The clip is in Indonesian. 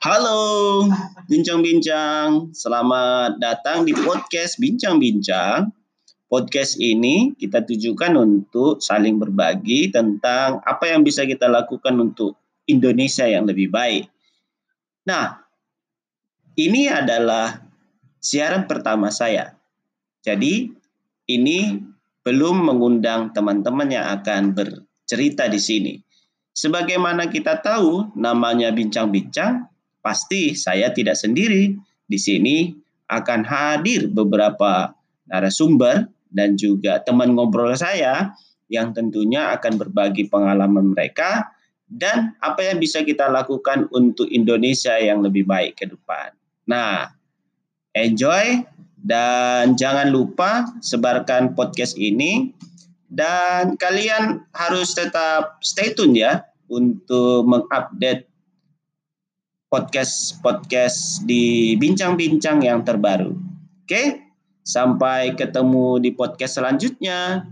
Halo, bincang-bincang. Selamat datang di podcast Bincang-bincang. Podcast ini kita tujukan untuk saling berbagi tentang apa yang bisa kita lakukan untuk Indonesia yang lebih baik. Nah, ini adalah siaran pertama saya. Jadi, ini belum mengundang teman-teman yang akan bercerita di sini. Sebagaimana kita tahu, namanya bincang-bincang, pasti saya tidak sendiri. Di sini akan hadir beberapa narasumber dan juga teman ngobrol saya yang tentunya akan berbagi pengalaman mereka dan apa yang bisa kita lakukan untuk Indonesia yang lebih baik ke depan. Nah, enjoy dan jangan lupa sebarkan podcast ini dan kalian harus tetap stay tune ya untuk mengupdate podcast-podcast di bincang-bincang yang terbaru. Oke, sampai ketemu di podcast selanjutnya.